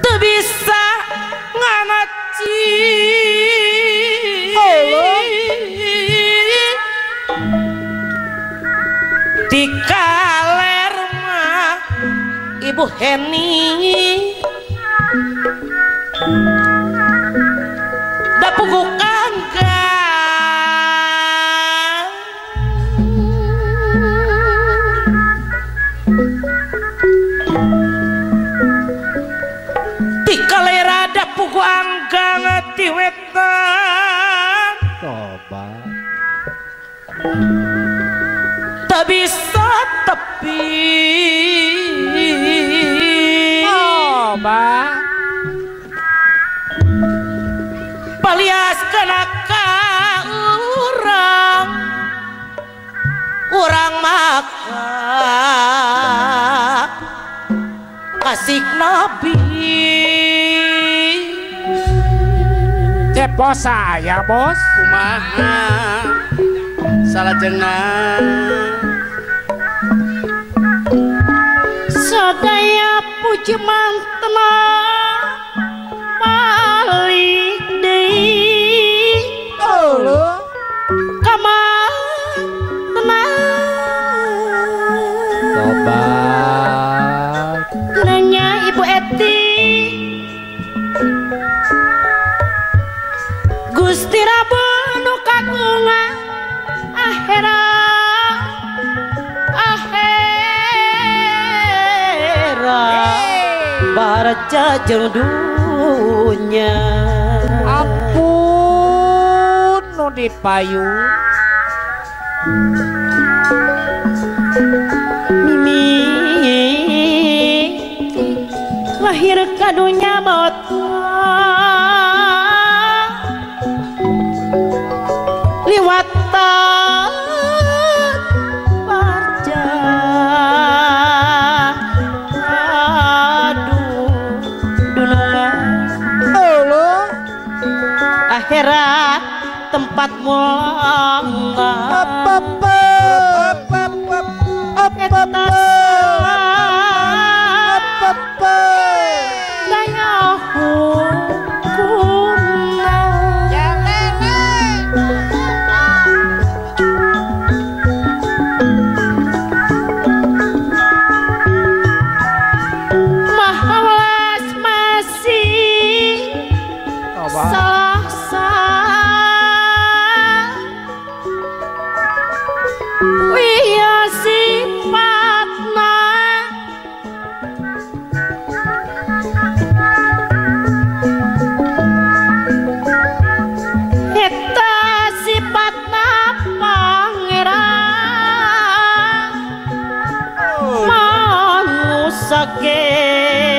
tuh bisa nganaci di kaler mah ibu Heni. loba tak bisa tepi. Loba palias kena ka urang. Urang maka. Kasih nabi. bos saya bos. Kumaha salah jenang sadaya puji mantena cajeng dunya ampun nu dipayu Mimi lahir kadunya again.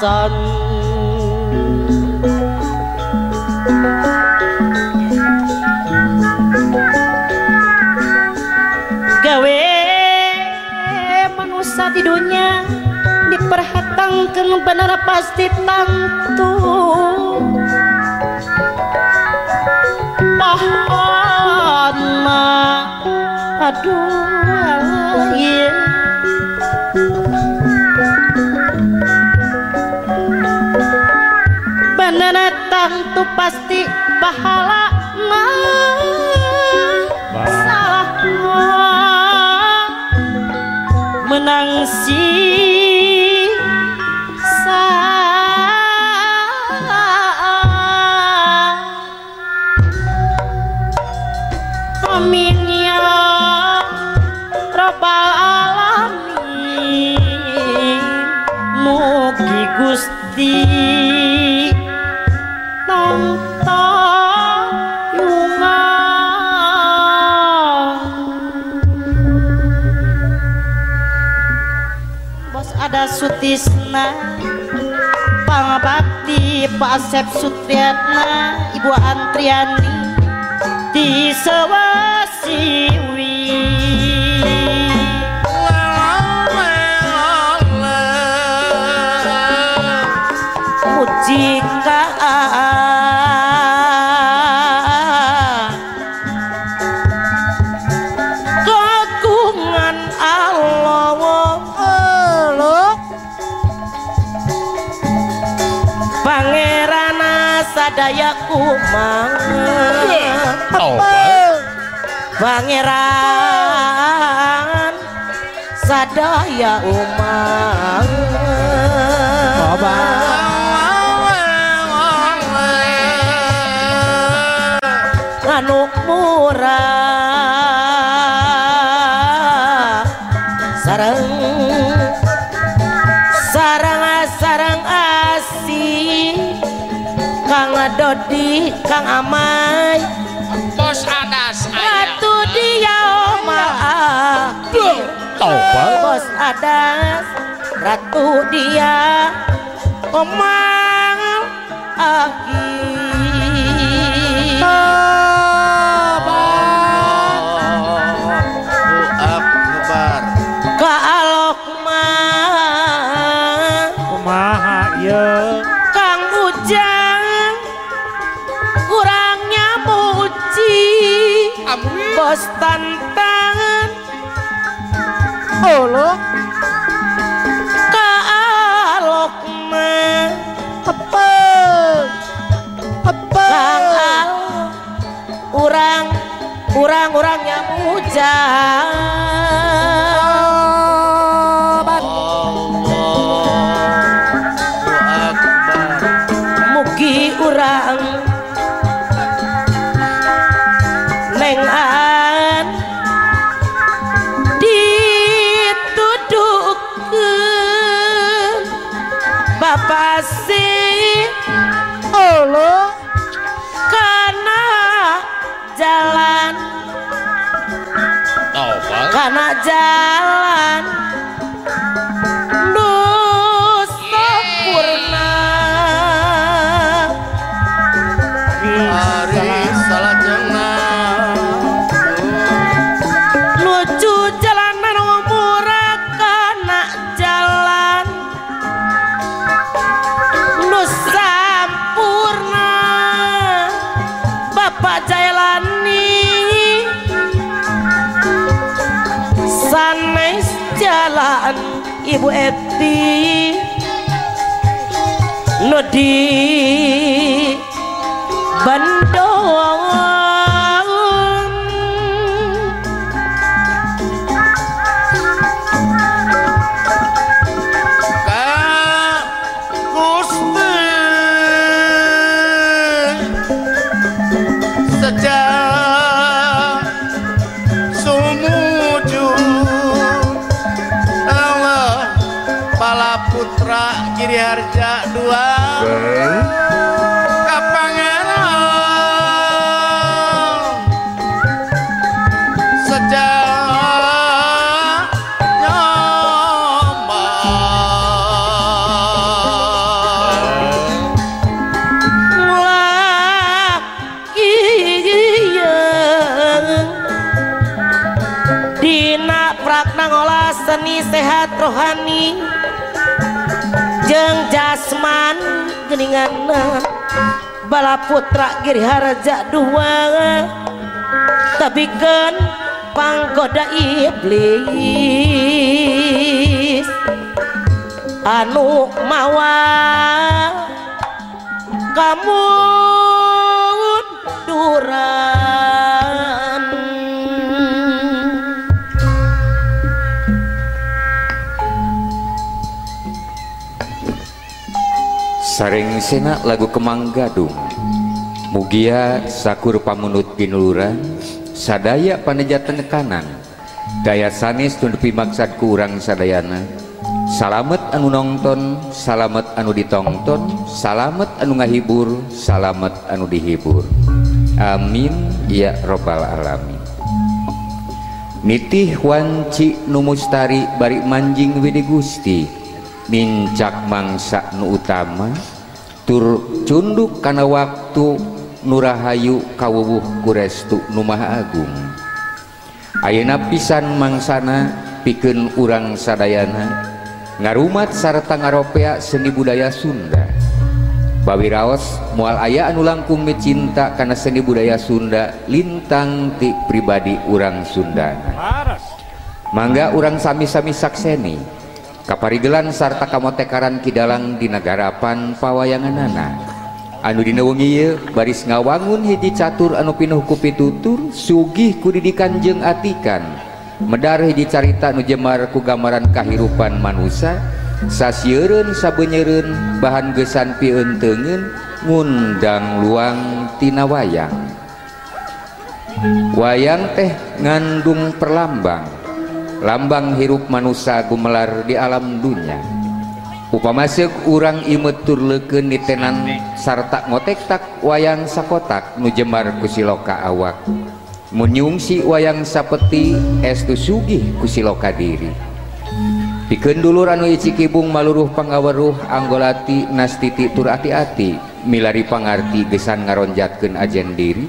حسن gawe manusia di dunia diperhatangkan benar pasti tangtu pohon ma aduh yeah. Pasti pahala salah menang si Amin ya Rabbal Mugi Gusti Sutisna Pangabakti Pak Asep Sutriatna Ibu Antriani di Sewasiwi Mujika dayaku kumang pangeran sadaya umang. Anu Dodi Kang Amai Bos adas. Ratu dia omah Apa? Bos adas Ratu dia Omang Aki uluk kaalok me apa? Apa? Urang urang urang yang muja. Karena jalan đi nó đi vẫn đó. rohani jeng jasman geningan bala putra Giri Harja dua tapi kan panggoda iblis. Anu mawa kamu sareng sena lagu Kemang Gadung. Mugia Sakur Pamunut pinuluran sadaya panejatan kanan. Daya sanis tundupi maksad kurang sadayana. Salamet anu nonton salamet anu ditongton salamet anu ngahibur salamet anu dihibur. Amin ya robbal alamin. Nitih wanci numustari bari manjing widi Gusti. mincak mangsa nu utama tur cunduk kana waktu nurahayu kawuwuh kurestu Numah Agung. Ayeuna pisan mangsana piken urang sadayana ngarumat sarta ngaropea seni budaya Sunda. Bawiraos mual ayaan langkung mecinta karena seni budaya Sunda lintang ti pribadi urang Sunda mangga urang sami-sami sakseni. kaparigelan sarta kamotekaran Kidalang di negarapan pawayanganana. Anu Dina wengi baris ngawangun hiji catur anu pinuh kupi tutur sugih kudidikan jeng atikan. Medar hiji carita nu Jemar ku gambaran kahirupan manusia sasiun sabenyerun bahan gesan piuntengen ngundang luangtina wayang. Wayang teh ngandung perlambang. lambang hirup manusia gumelar di alam dunia. Upa masuk urang imetur leken nitenan sarta ngotek tak wayang sakotak nujemar kusiloka awak. Menyungsi wayang sapeti estu sugih kusiloka diri. Pikeun dulur anu ici kibung maluruh pangaweruh anggolati nastiti tur ati-ati milari pangarti gesan ngaronjatkeun ajen diri.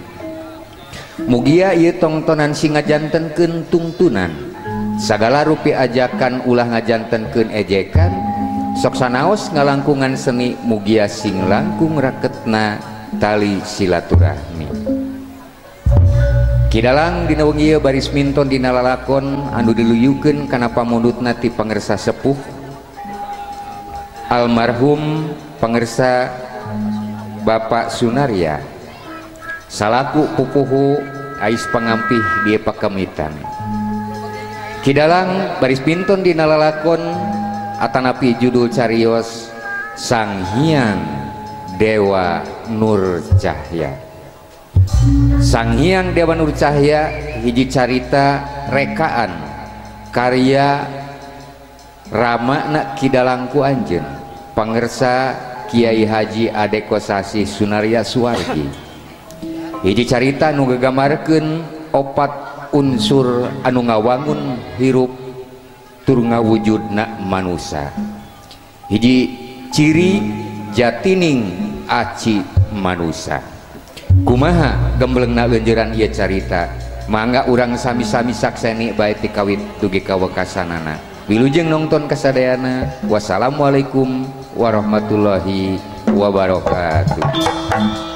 Mugia ieu tongtonan singa jantan tungtunan. sagala rupi ajakan ulah ngajantenkeun ejekan sok sanaos ngalangkungan seni mugia sing langkung raketna tali silaturahmi. Kidalang dina wengi baris minton dina lalakon anu diluyukeun kana pamundutna ti pangersa sepuh. Almarhum pangersa Bapak Sunarya salaku pupuhu ais pangampih di pakamitan. Kidalang baris pintun di nalalakon Atanapi judul Carios Sang Hyang Dewa Nur Cahya. Sang Hyang Dewa Nur Cahya hiji carita rekaan karya Ramakna Kidalangku Anjen Pangersa Kiai Haji Adekosasi Sunaria Suwargi. Hiji carita nu gegamarkeun opat unsur anu ngawangun hirup tur ngawujud na manusia hiji ciri jatining aci manusia kumaha gembleng na lenjeran ia carita? Mangga urang sami-sami sakseni baik dikawit dugi kawekasanana wilujeng nonton kesadayana wassalamualaikum warahmatullahi wabarakatuh.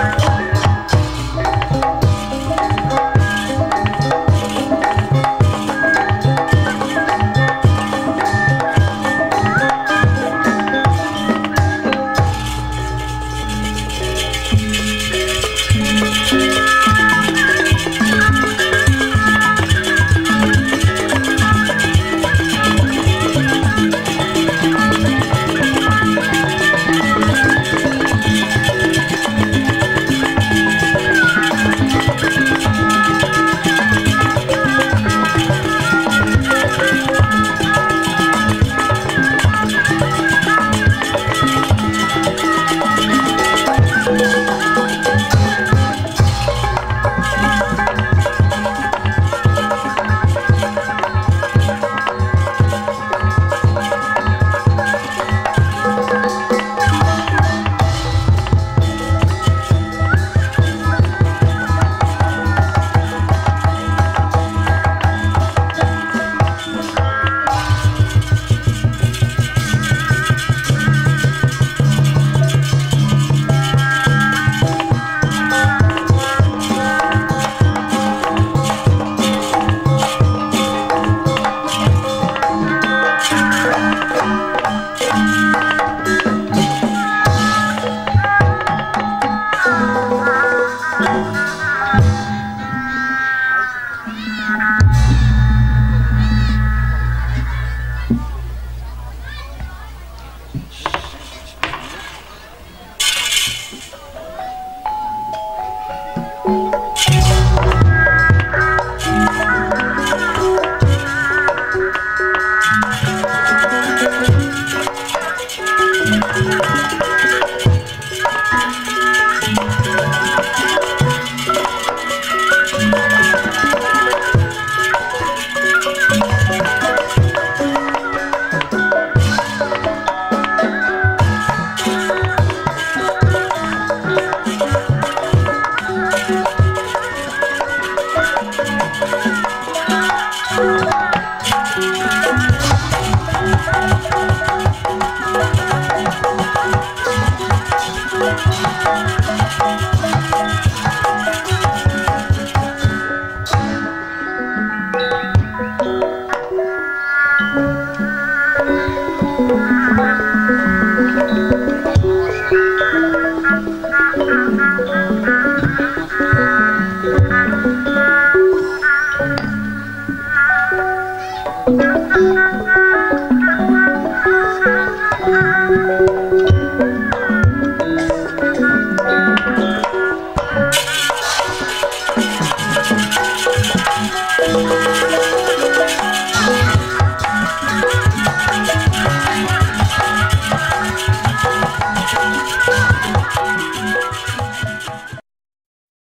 Bye. Música